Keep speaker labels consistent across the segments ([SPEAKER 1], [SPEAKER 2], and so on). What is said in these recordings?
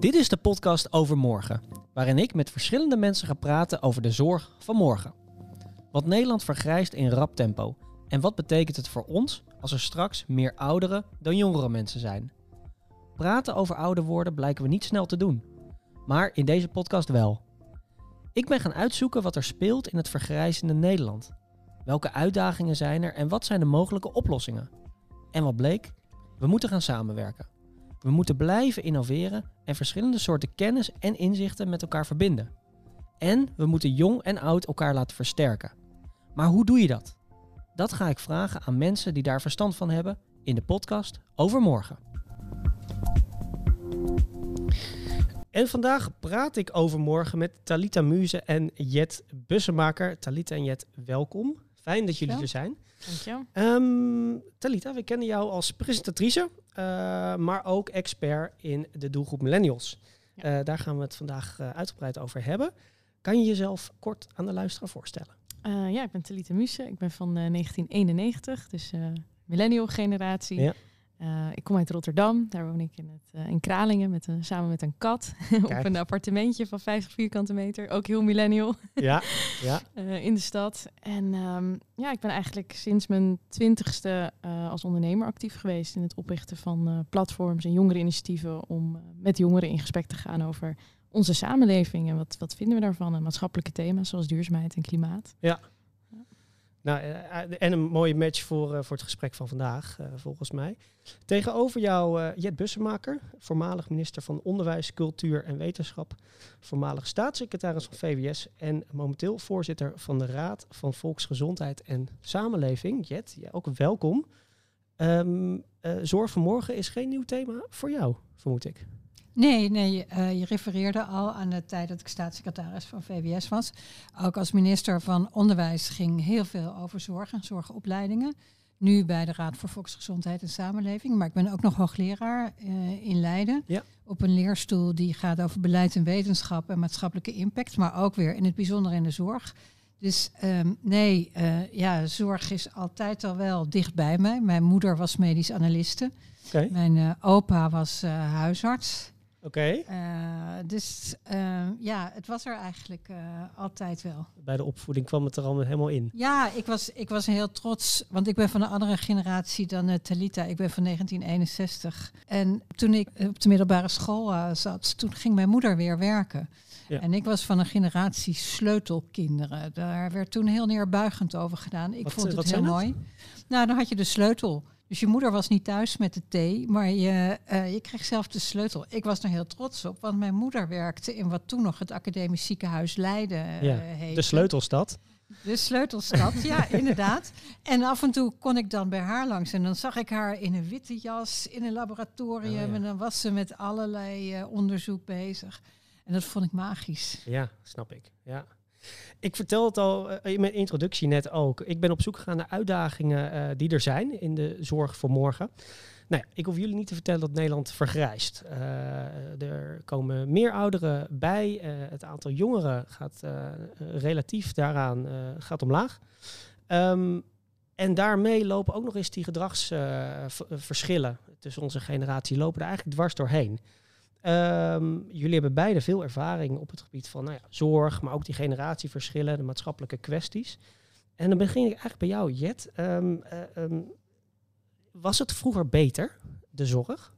[SPEAKER 1] Dit is de podcast over morgen, waarin ik met verschillende mensen ga praten over de zorg van morgen. Want Nederland vergrijst in rap tempo. En wat betekent het voor ons als er straks meer oudere dan jongere mensen zijn? Praten over ouder worden blijken we niet snel te doen. Maar in deze podcast wel. Ik ben gaan uitzoeken wat er speelt in het vergrijzende Nederland. Welke uitdagingen zijn er en wat zijn de mogelijke oplossingen? En wat bleek? We moeten gaan samenwerken. We moeten blijven innoveren en verschillende soorten kennis en inzichten met elkaar verbinden. En we moeten jong en oud elkaar laten versterken. Maar hoe doe je dat? Dat ga ik vragen aan mensen die daar verstand van hebben in de podcast over morgen. En vandaag praat ik over morgen met Talita Muze en Jet Bussemaker. Talita en Jet, welkom. Fijn dat jullie
[SPEAKER 2] Ja.
[SPEAKER 1] er zijn.
[SPEAKER 2] Dank je.
[SPEAKER 1] Ehm Talita, we kennen jou als presentatrice, eh, maar ook expert in de doelgroep millennials.
[SPEAKER 2] Ja.
[SPEAKER 1] Eh, daar gaan we het vandaag eh, uitgebreid over hebben. Kan je jezelf kort aan de luisteraar voorstellen?
[SPEAKER 2] Ja, ik ben Talita Muse. Ik ben van eh, 1991, dus millennial generatie.
[SPEAKER 1] Ja.
[SPEAKER 2] Eh, ik kom uit Rotterdam. Daar woon ik in, het, eh, in Kralingen met een, samen met een kat op een appartementje van 50 vierkante meter. Ook heel millennial
[SPEAKER 1] Ja, ja.
[SPEAKER 2] eh, in de stad. En ehm, ja, ik ben eigenlijk sinds mijn twintigste als ondernemer actief geweest in het oprichten van platforms en jongereninitiatieven om met jongeren in gesprek te gaan over onze samenleving en wat, wat vinden we daarvan en maatschappelijke thema's zoals duurzaamheid en klimaat.
[SPEAKER 1] Nou, eh, en een mooie match voor, eh, voor het gesprek van vandaag, eh, volgens mij. Tegenover jou eh, Jet Bussemaker, voormalig minister van Onderwijs, Cultuur en Wetenschap, voormalig staatssecretaris van VWS en momenteel voorzitter van de Raad van Volksgezondheid en Samenleving. Jet, ook welkom. Eh, zorg voor morgen is geen nieuw thema voor jou, vermoed ik.
[SPEAKER 3] Nee, nee eh, je refereerde al aan de tijd dat ik staatssecretaris van VWS was. Ook als minister van Onderwijs ging heel veel over zorg en zorgopleidingen. Nu bij de Raad voor Volksgezondheid en Samenleving. Maar ik ben ook nog hoogleraar eh, in Leiden.
[SPEAKER 1] Ja.
[SPEAKER 3] Op een leerstoel die gaat over beleid en wetenschap en maatschappelijke impact. Maar ook weer in het bijzonder in de zorg. Dus ehm, nee, eh, ja, zorg is altijd al wel dicht bij mij. Mijn moeder was medisch analiste. Mijn opa was huisarts.
[SPEAKER 1] Oké.
[SPEAKER 3] Eh, dus eh, ja, het was er eigenlijk eh, altijd wel.
[SPEAKER 1] Bij de opvoeding kwam het er allemaal helemaal in.
[SPEAKER 3] Ja, ik was, ik was heel trots, want ik ben van een andere generatie dan eh, Talita. Ik ben van 1961. En toen ik op de middelbare school zat, toen ging mijn moeder weer werken.
[SPEAKER 1] Ja.
[SPEAKER 3] En ik was van een generatie sleutelkinderen. Daar werd toen heel neerbuigend over gedaan. Ik
[SPEAKER 1] Wat,
[SPEAKER 3] vond het heel mooi. Nou, dan had je de sleutel. Dus je moeder was niet thuis met de thee, maar je, eh, je kreeg zelf de sleutel. Ik was er heel trots op, want mijn moeder werkte in wat toen nog het Academisch Ziekenhuis Leiden eh,
[SPEAKER 1] Ja,
[SPEAKER 3] heette.
[SPEAKER 1] De sleutelstad.
[SPEAKER 3] De sleutelstad, ja, inderdaad. En af en toe kon ik dan bij haar langs en dan zag ik haar in een witte jas in een laboratorium
[SPEAKER 1] Oh, ja.
[SPEAKER 3] en dan was ze met allerlei eh, onderzoek bezig. En dat vond ik magisch.
[SPEAKER 1] Ja, snap ik. Ja. Ik vertel het al eh, in mijn introductie net ook. Ik ben op zoek gegaan naar uitdagingen eh, die er zijn in de zorg voor morgen. Nou ik hoef jullie niet te vertellen dat Nederland vergrijst. Eh, er komen meer ouderen bij. Het aantal jongeren gaat relatief daaraan gaat omlaag. Ehm, en daarmee lopen ook nog eens die gedragsverschillen tussen onze generatie lopen er eigenlijk dwars doorheen. Ehm, jullie hebben beide veel ervaring op het gebied van nou ja, zorg, maar ook die generatieverschillen, de maatschappelijke kwesties. En dan begin ik eigenlijk bij jou, Jet. Ehm, eh, ehm, was het vroeger beter, de zorg?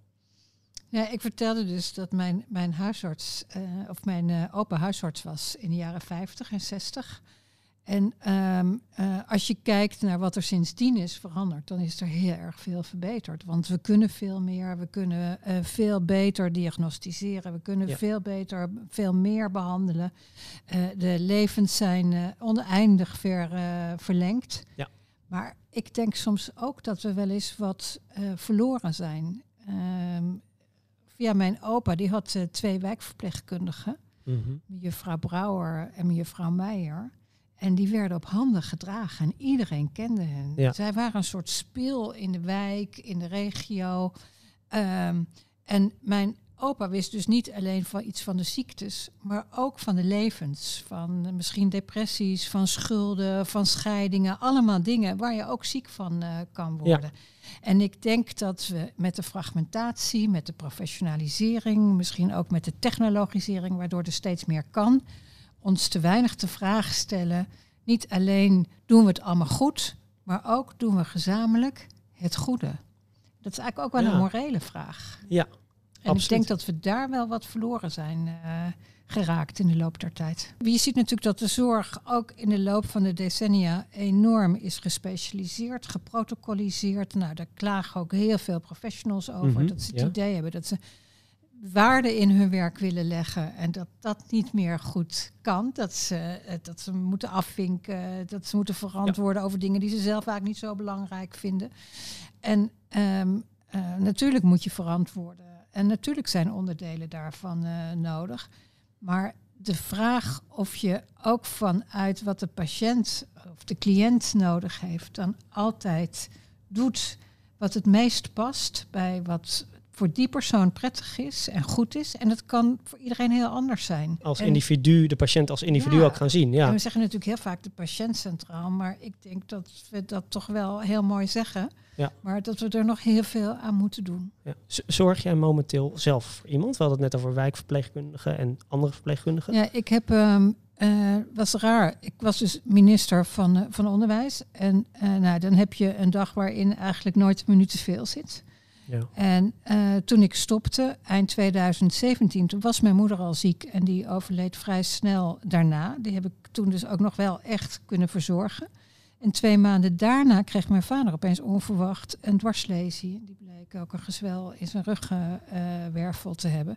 [SPEAKER 3] Ja, ik vertelde dus dat mijn, mijn huisarts, eh, of mijn eh, opa huisarts was in de jaren 50 en 60. En ehm, eh, als je kijkt naar wat er sindsdien is veranderd, dan is er heel erg veel verbeterd. Want we kunnen veel meer, we kunnen eh, veel beter diagnosticeren, we kunnen
[SPEAKER 1] Ja.
[SPEAKER 3] veel beter, veel meer behandelen. Eh, de levens zijn oneindig ver verlengd.
[SPEAKER 1] Ja.
[SPEAKER 3] Maar ik denk soms ook dat we wel eens wat verloren zijn. Ehm, via mijn opa, die had twee wijkverpleegkundigen mevrouw Brouwer en mevrouw Meijer. En die werden op handen gedragen en iedereen kende hen.
[SPEAKER 1] Ja.
[SPEAKER 3] Zij waren een soort speel in de wijk, in de regio. Ehm, en mijn opa wist dus niet alleen van iets van de ziektes, maar ook van de levens. Van eh, misschien depressies, van schulden, van scheidingen. Allemaal dingen waar je ook ziek van uh, kan worden. En ik denk dat we met de fragmentatie, met de professionalisering, misschien ook met de technologisering, waardoor er steeds meer kan, ons te weinig de vraag stellen. Niet alleen doen we het allemaal goed, maar ook doen we gezamenlijk het goede. Dat is eigenlijk ook wel een morele vraag.
[SPEAKER 4] Ja,
[SPEAKER 3] en ik denk dat we daar wel wat verloren zijn uh, geraakt in de loop der tijd. Je ziet natuurlijk dat de zorg ook in de loop van de decennia enorm is gespecialiseerd, geprotocoliseerd. Nou, daar klagen ook heel veel professionals over. Mhm, dat ze het idee hebben dat ze waarde in hun werk willen leggen en dat dat niet meer goed kan. Dat ze, eh, dat ze moeten afvinken, dat ze moeten verantwoorden over dingen die ze zelf eigenlijk niet zo belangrijk vinden. En um, uh, natuurlijk moet je verantwoorden en natuurlijk zijn onderdelen daarvan uh, nodig. Maar de vraag of je ook vanuit wat de patiënt of de cliënt nodig heeft, dan altijd doet wat het meest past bij wat voor die persoon prettig is en goed is. En dat kan voor iedereen heel anders zijn.
[SPEAKER 4] Als individu, de patiënt als individu ook gaan zien. Ja.
[SPEAKER 3] En we zeggen natuurlijk heel vaak de patiënt centraal, maar ik denk dat we dat toch wel heel mooi zeggen. Ja. Maar dat we er nog heel veel aan moeten doen.
[SPEAKER 4] Ja. Zorg jij momenteel zelf voor iemand? We hadden het net over wijkverpleegkundigen en andere verpleegkundigen.
[SPEAKER 3] Ja, ik heb um, uh, was raar. Ik was dus minister van, uh, van Onderwijs. En uh, nou, dan heb je een dag waarin eigenlijk nooit een minuut te veel zit. Ja. En uh, toen ik stopte, eind 2017, toen was mijn moeder al ziek en die overleed vrij snel daarna. Die heb ik toen dus ook nog wel echt kunnen verzorgen. En twee maanden daarna kreeg mijn vader opeens onverwacht een dwarslesie. Die bleek ook een gezwel in zijn ruggenwervel uh, te hebben.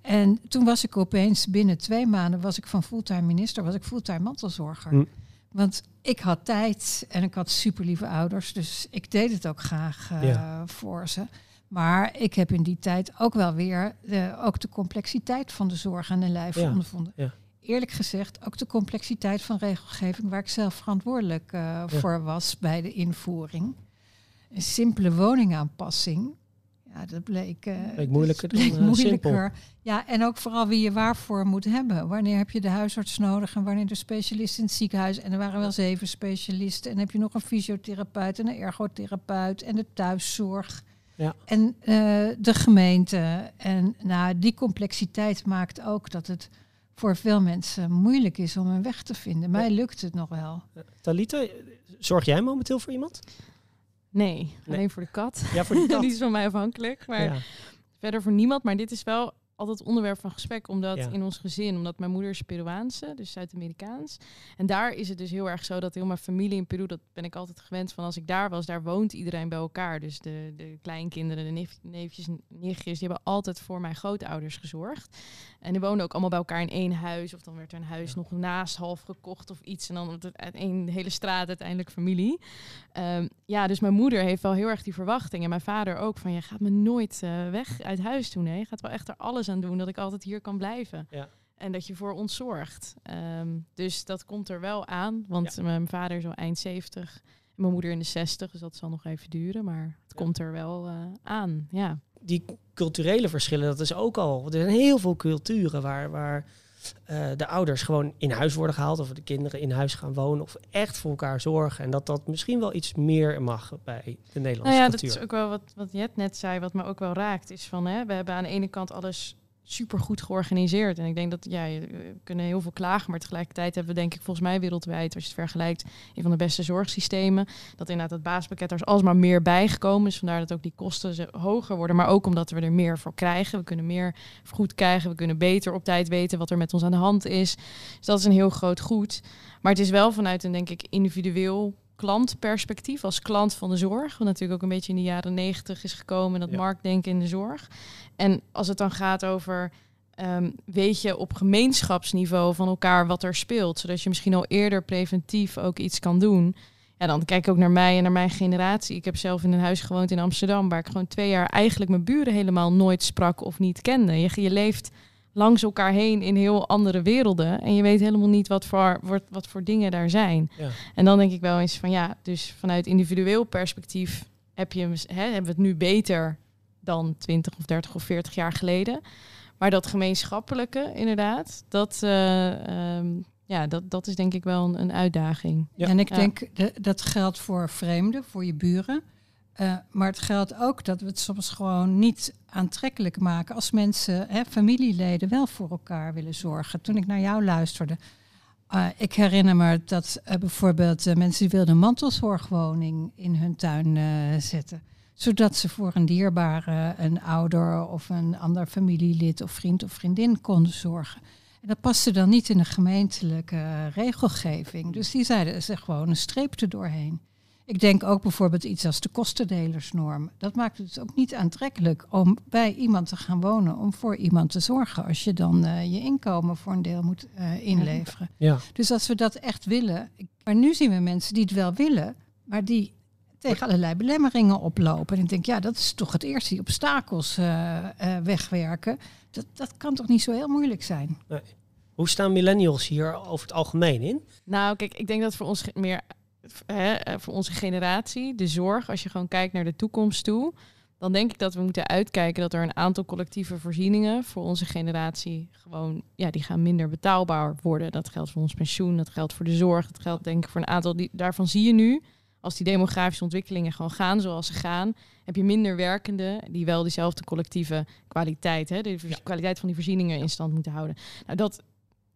[SPEAKER 3] En toen was ik opeens binnen twee maanden was ik van fulltime minister, was ik fulltime mantelzorger. Hm. Want ik had tijd en ik had super lieve ouders, dus ik deed het ook graag uh, voor ze. Maar ik heb in die tijd ook wel weer de, ook de complexiteit van de zorg aan de lijf ja. ondervonden. Ja. Eerlijk gezegd ook de complexiteit van regelgeving waar ik zelf verantwoordelijk uh, voor was bij de invoering. Een simpele woningaanpassing. Ja, dat bleek, uh,
[SPEAKER 4] bleek moeilijker.
[SPEAKER 3] Bleek dan, moeilijker. Ja, en ook vooral wie je waarvoor moet hebben. Wanneer heb je de huisarts nodig en wanneer de specialist in het ziekenhuis. En er waren wel zeven specialisten. En heb je nog een fysiotherapeut en een ergotherapeut en de thuiszorg. Ja. En uh, de gemeente. En nou, die complexiteit maakt ook dat het voor veel mensen moeilijk is om een weg te vinden. Mij lukt het nog wel.
[SPEAKER 4] Talita, zorg jij momenteel voor iemand?
[SPEAKER 2] Nee, nee. alleen voor de kat.
[SPEAKER 4] Ja, voor kat.
[SPEAKER 2] die is van mij afhankelijk. Maar ja. verder voor niemand. Maar dit is wel altijd onderwerp van gesprek, omdat in ons gezin, omdat mijn moeder is Peruaanse, dus Zuid-Amerikaans. En daar is het dus heel erg zo dat heel mijn familie in Peru, dat ben ik altijd gewend van als ik daar was, daar woont iedereen bij elkaar. Dus de, de kleinkinderen, de neef, neefjes, nichtjes, die hebben altijd voor mijn grootouders gezorgd. En die woonden ook allemaal bij elkaar in één huis, of dan werd er een huis nog naast half gekocht of iets. En dan uit één hele straat uiteindelijk familie. Um, ja, dus mijn moeder heeft wel heel erg die verwachting. En mijn vader ook van, je gaat me nooit uh, weg uit huis doen. Hè? Je gaat wel echt er alles aan doen dat ik altijd hier kan blijven. Ja. En dat je voor ons zorgt. Um, dus dat komt er wel aan. Want ja. mijn vader is al eind 70. En mijn moeder in de 60. Dus dat zal nog even duren. Maar het komt er wel uh, aan. Ja.
[SPEAKER 4] Die culturele verschillen, dat is ook al. Er zijn heel veel culturen waar, waar uh, de ouders gewoon in huis worden gehaald. Of de kinderen in huis gaan wonen. Of echt voor elkaar zorgen. En dat dat misschien wel iets meer mag bij de Nederlandse
[SPEAKER 2] nou ja,
[SPEAKER 4] cultuur.
[SPEAKER 2] Dat is ook wel wat, wat Jet net zei. Wat me ook wel raakt. Is van, hè, we hebben aan de ene kant alles super goed georganiseerd. En ik denk dat ja, we kunnen heel veel klagen, maar tegelijkertijd hebben we denk ik volgens mij wereldwijd, als je het vergelijkt, een van de beste zorgsystemen. Dat inderdaad het basispakket er is alsmaar meer bijgekomen. Dus vandaar dat ook die kosten hoger worden. Maar ook omdat we er meer voor krijgen. We kunnen meer goed krijgen. We kunnen beter op tijd weten wat er met ons aan de hand is. Dus dat is een heel groot goed. Maar het is wel vanuit een denk ik individueel klantperspectief als klant van de zorg. Wat natuurlijk ook een beetje in de jaren negentig is gekomen, dat ja. marktdenken in de zorg. En als het dan gaat over, um, weet je op gemeenschapsniveau van elkaar wat er speelt, zodat je misschien al eerder preventief ook iets kan doen. Ja, dan kijk ik ook naar mij en naar mijn generatie. Ik heb zelf in een huis gewoond in Amsterdam, waar ik gewoon twee jaar eigenlijk mijn buren helemaal nooit sprak of niet kende. Je, je leeft langs elkaar heen in heel andere werelden. En je weet helemaal niet wat voor, wat, wat voor dingen daar zijn. Ja. En dan denk ik wel eens van ja, dus vanuit individueel perspectief heb je, hè, hebben we het nu beter dan 20 of 30 of 40 jaar geleden. Maar dat gemeenschappelijke, inderdaad, dat, eh, ehm, ja, dat, dat is denk ik wel een, een uitdaging.
[SPEAKER 4] Ja.
[SPEAKER 3] En ik
[SPEAKER 2] Ja.
[SPEAKER 3] denk de, dat geldt voor vreemden, voor je buren. Eh, maar het geldt ook dat we het soms gewoon niet aantrekkelijk maken als mensen, hè, familieleden, wel voor elkaar willen zorgen. Toen ik naar jou luisterde, eh, ik herinner me dat eh, bijvoorbeeld mensen die wilden een mantelzorgwoning in hun tuin zetten. Zodat ze voor een dierbare, een ouder of een ander familielid of vriend of vriendin konden zorgen. En dat paste dan niet in de gemeentelijke regelgeving. Dus die zeiden er gewoon een streep er doorheen. Ik denk ook bijvoorbeeld iets als de kostendelersnorm. Dat maakt het ook niet aantrekkelijk om bij iemand te gaan wonen, om voor iemand te zorgen als je dan eh, je inkomen voor een deel moet eh, inleveren.
[SPEAKER 4] Ja.
[SPEAKER 3] Dus als we dat echt willen. ik- Maar nu zien we mensen die het wel willen, maar die tegen allerlei belemmeringen oplopen. En ik denk, ja, dat is toch het eerste, die obstakels eh, eh, wegwerken. Dat, dat kan toch niet zo heel moeilijk zijn?
[SPEAKER 1] Hoe staan millennials hier over het algemeen in?
[SPEAKER 2] Nou, kijk, ik denk dat voor ons meer hè, eh, voor onze generatie, de zorg, als je gewoon kijkt naar de toekomst toe, dan denk ik dat we moeten uitkijken dat er een aantal collectieve voorzieningen voor onze generatie gewoon, ja, die gaan minder betaalbaar worden. Dat geldt voor ons pensioen, dat geldt voor de zorg, dat geldt denk ik voor een aantal. Die, daarvan zie je nu, als die demografische ontwikkelingen gewoon gaan zoals ze gaan, heb je minder werkenden die wel diezelfde collectieve kwaliteit, hè, de kwaliteit van die voorzieningen in stand moeten houden. Nou, dat,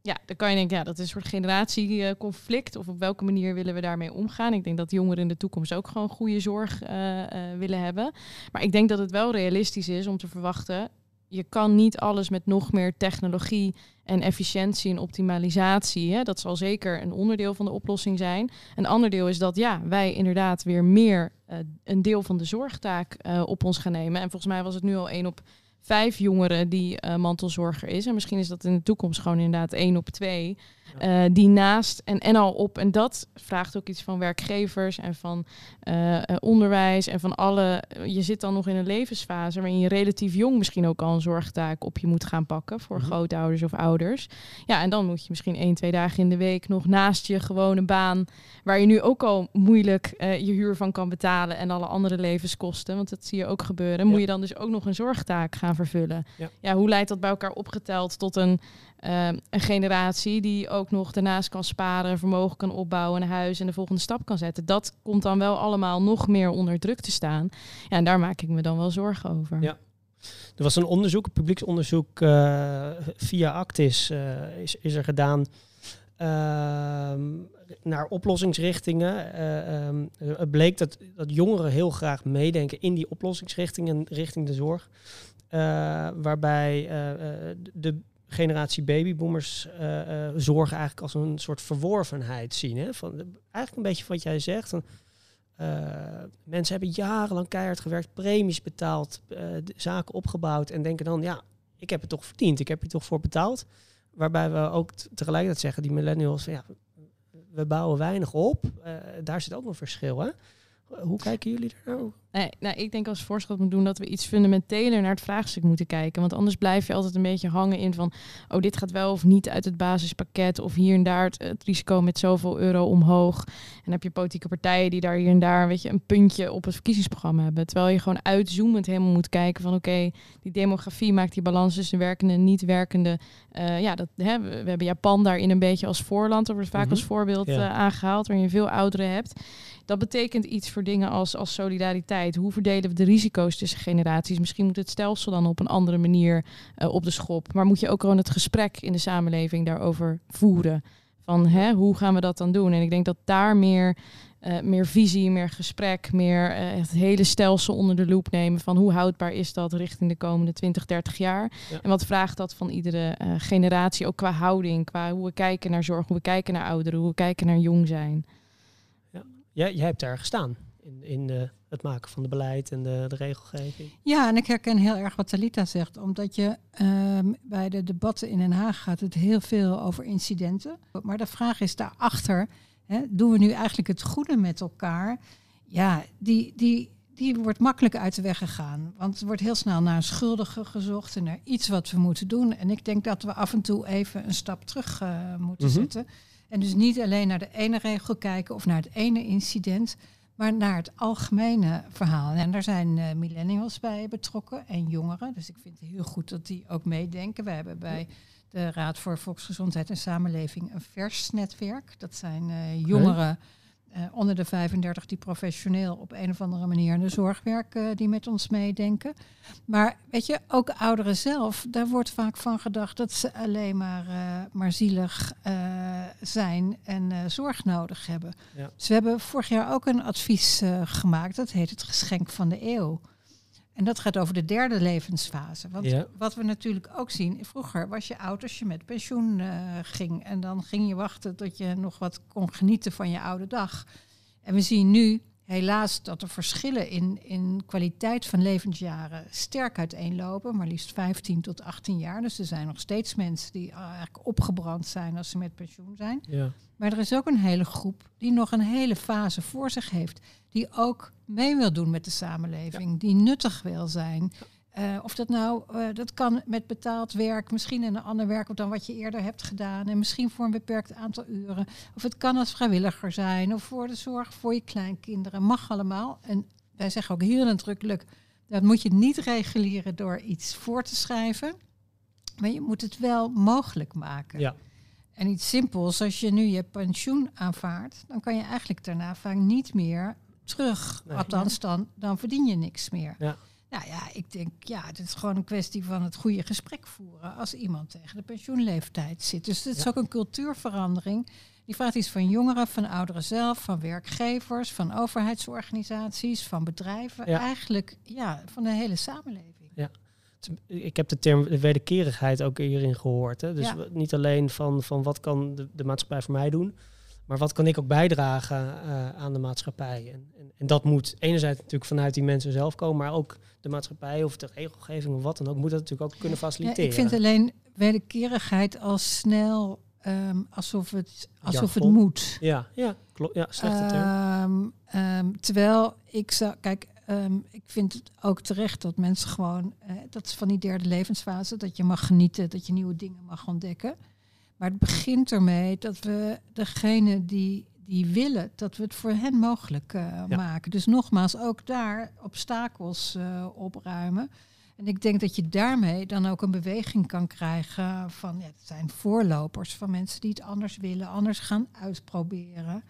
[SPEAKER 2] ja, dan kan je denken, ja, dat is een soort generatieconflict. Of op welke manier willen we daarmee omgaan? Ik denk dat jongeren in de toekomst ook gewoon goede zorg eh, eh, willen hebben. Maar ik denk dat het wel realistisch is om te verwachten. Je kan niet alles met nog meer technologie en efficiëntie en optimalisatie. Hè? Dat zal zeker een onderdeel van de oplossing zijn. Een ander deel is dat ja, wij inderdaad weer meer eh, een deel van de zorgtaak eh, op ons gaan nemen. En volgens mij was het nu al één op vijf jongeren die eh, mantelzorger is. En misschien is dat in de toekomst gewoon inderdaad één op twee. Eh, die naast en, en al op. En dat vraagt ook iets van werkgevers en van eh, eh, onderwijs en van alle. Je zit dan nog in een levensfase waarin je relatief jong misschien ook al een zorgtaak op je moet gaan pakken voor
[SPEAKER 1] Mhm.
[SPEAKER 2] grootouders of ouders. Ja, en dan moet je misschien één, twee dagen in de week nog naast je gewone baan, waar je nu ook al moeilijk je huur van kan betalen en alle andere levenskosten, want dat zie je ook gebeuren, moet
[SPEAKER 1] Ja.
[SPEAKER 2] je dan dus ook nog een zorgtaak gaan vervullen.
[SPEAKER 1] Ja.
[SPEAKER 2] hoe leidt dat bij elkaar opgeteld tot een, een generatie die ook nog daarnaast kan sparen, vermogen kan opbouwen, een huis en de volgende stap kan zetten? Dat komt dan wel allemaal nog meer onder druk te staan. Ja, en daar maak ik me dan wel zorgen over.
[SPEAKER 1] Ja. Er was een onderzoek, een publieksonderzoek eh, via Actis eh, is, is er gedaan ehm, naar oplossingsrichtingen. Eh, ehm, het bleek dat, dat jongeren heel graag meedenken in die oplossingsrichtingen richting de zorg. Waarbij de generatie babyboomers eh, eh, zorg eigenlijk als een soort verworvenheid zien. Hè? Van, eigenlijk een beetje wat jij zegt. Van, eh, mensen hebben jarenlang keihard gewerkt, premies betaald, zaken opgebouwd en denken dan, ja, ik heb het toch verdiend, ik heb hier toch voor betaald. Waarbij we ook tegelijkertijd zeggen, die millennials, ja, we bouwen weinig op. Daar zit ook een verschil, hè? Hoe kijken jullie er nou?
[SPEAKER 2] Nee, nou, ik denk als voorschot moet doen dat we iets fundamenteler naar het vraagstuk moeten kijken. Want anders blijf je altijd een beetje hangen in van, oh, dit gaat wel of niet uit het basispakket. Of hier en daar het, het risico met zoveel euro omhoog. En dan heb je politieke partijen die daar hier en daar weet je, een puntje op het verkiezingsprogramma hebben. Terwijl je gewoon uitzoomend helemaal moet kijken van, oké, die demografie maakt die balans tussen werkende en niet werkende. Eh, ja, dat, hè, we, we hebben Japan daarin een beetje als voorland. Dat wordt vaak
[SPEAKER 1] Mhm.
[SPEAKER 2] als voorbeeld
[SPEAKER 1] Ja.
[SPEAKER 2] eh, aangehaald, waarin je veel ouderen hebt. Dat betekent iets voor dingen als, als solidariteit. Hoe verdelen we de risico's tussen generaties? Misschien moet het stelsel dan op een andere manier eh, op de schop. Maar moet je ook gewoon het gesprek in de samenleving daarover voeren? Van hè, hoe gaan we dat dan doen? En ik denk dat daar meer, eh, meer visie, meer gesprek, meer eh, het hele stelsel onder de loep nemen. Van hoe houdbaar is dat richting de komende 20, 30 jaar?
[SPEAKER 1] Ja.
[SPEAKER 2] En wat vraagt dat van iedere generatie? Ook qua houding, qua hoe we kijken naar zorg, hoe we kijken naar ouderen, hoe we kijken naar jong zijn.
[SPEAKER 1] Jij, jij hebt daar gestaan in, in de, het maken van de beleid en de, de regelgeving.
[SPEAKER 3] Ja, en ik herken heel erg wat Talita zegt, omdat je ehm, bij de debatten in Den Haag gaat het heel veel over incidenten. Maar de vraag is daarachter, hè, doen we nu eigenlijk het goede met elkaar? Ja, die, die, die wordt makkelijk uit de weg gegaan. Want er wordt heel snel naar een schuldige gezocht en naar iets wat we moeten doen. En ik denk dat we af en toe even een stap terug eh, moeten
[SPEAKER 1] Mhm.
[SPEAKER 3] zetten. En dus niet alleen naar de ene regel kijken of naar het ene incident, Maar naar het algemene verhaal. En daar zijn uh, millennials bij betrokken en jongeren. Dus ik vind het heel goed dat die ook meedenken. We hebben bij de Raad voor Volksgezondheid en Samenleving een vers netwerk. Dat zijn uh, jongeren uh, onder de 35 die professioneel op een of andere manier in de zorg werken, die met ons meedenken. Maar weet je, ook ouderen zelf, daar wordt vaak van gedacht dat ze alleen maar, uh, maar zielig zijn en zorg nodig hebben. Ja. Dus we hebben vorig jaar ook een advies gemaakt, dat heet het geschenk van de eeuw. En dat gaat over de derde levensfase. Want wat we natuurlijk ook zien, vroeger was je oud als je met pensioen uh, ging. En dan ging je wachten tot je nog wat kon genieten van je oude dag. En we zien nu helaas dat de verschillen in, in kwaliteit van levensjaren sterk uiteenlopen. Maar liefst 15 tot 18 jaar. Dus er zijn nog steeds mensen die eigenlijk opgebrand zijn als ze met pensioen zijn. Ja. Maar er is ook een hele groep die nog een hele fase voor zich heeft. Die ook mee wil doen met de samenleving. Die nuttig wil zijn. Uh, of dat nou, uh, dat kan met betaald werk, misschien in een ander werk dan wat je eerder hebt gedaan. En misschien voor een beperkt aantal uren. Of het kan als vrijwilliger zijn. Of voor de zorg voor je kleinkinderen. Mag allemaal. En wij zeggen ook heel nadrukkelijk, dat moet je niet reguleren door iets voor te schrijven. Maar je moet het wel mogelijk maken. Ja. En iets simpels, als je nu je pensioen aanvaardt, dan kan je eigenlijk daarna vaak niet meer terug. Nee. Althans, dan, dan verdien je niks meer. Ja. Nou ja, ik denk, ja, het is gewoon een kwestie van het goede gesprek voeren als iemand tegen de pensioenleeftijd zit. Dus het is ook een cultuurverandering. Die vraagt iets van jongeren, van ouderen zelf, van werkgevers, van overheidsorganisaties, van bedrijven. Eigenlijk ja, van de hele samenleving.
[SPEAKER 1] Ja. Ik heb de term wederkerigheid ook hierin gehoord. Hè? Dus niet alleen van, van wat kan de, de maatschappij voor mij doen, maar wat kan ik ook bijdragen uh, aan de maatschappij? En, en, en, dat moet enerzijds natuurlijk vanuit die mensen zelf komen, maar ook de maatschappij of de regelgeving of wat dan ook, moet dat natuurlijk ook kunnen faciliteren. Ja,
[SPEAKER 3] ik vind alleen wederkerigheid als snel um, alsof het, alsof het moet.
[SPEAKER 1] Ja, ja, klopt. Ja, slechte term.
[SPEAKER 3] Um, terwijl ik zou, kijk, Um, ik vind het ook terecht dat mensen gewoon, uh, dat is van die derde levensfase, dat je mag genieten, dat je nieuwe dingen mag ontdekken. Maar het begint ermee dat we degene die, die willen, dat we het voor hen mogelijk uh, maken. Dus nogmaals, ook daar obstakels uh, opruimen. En ik denk dat je daarmee dan ook een beweging kan krijgen van, ja, het zijn voorlopers van mensen die het anders willen, anders gaan uitproberen.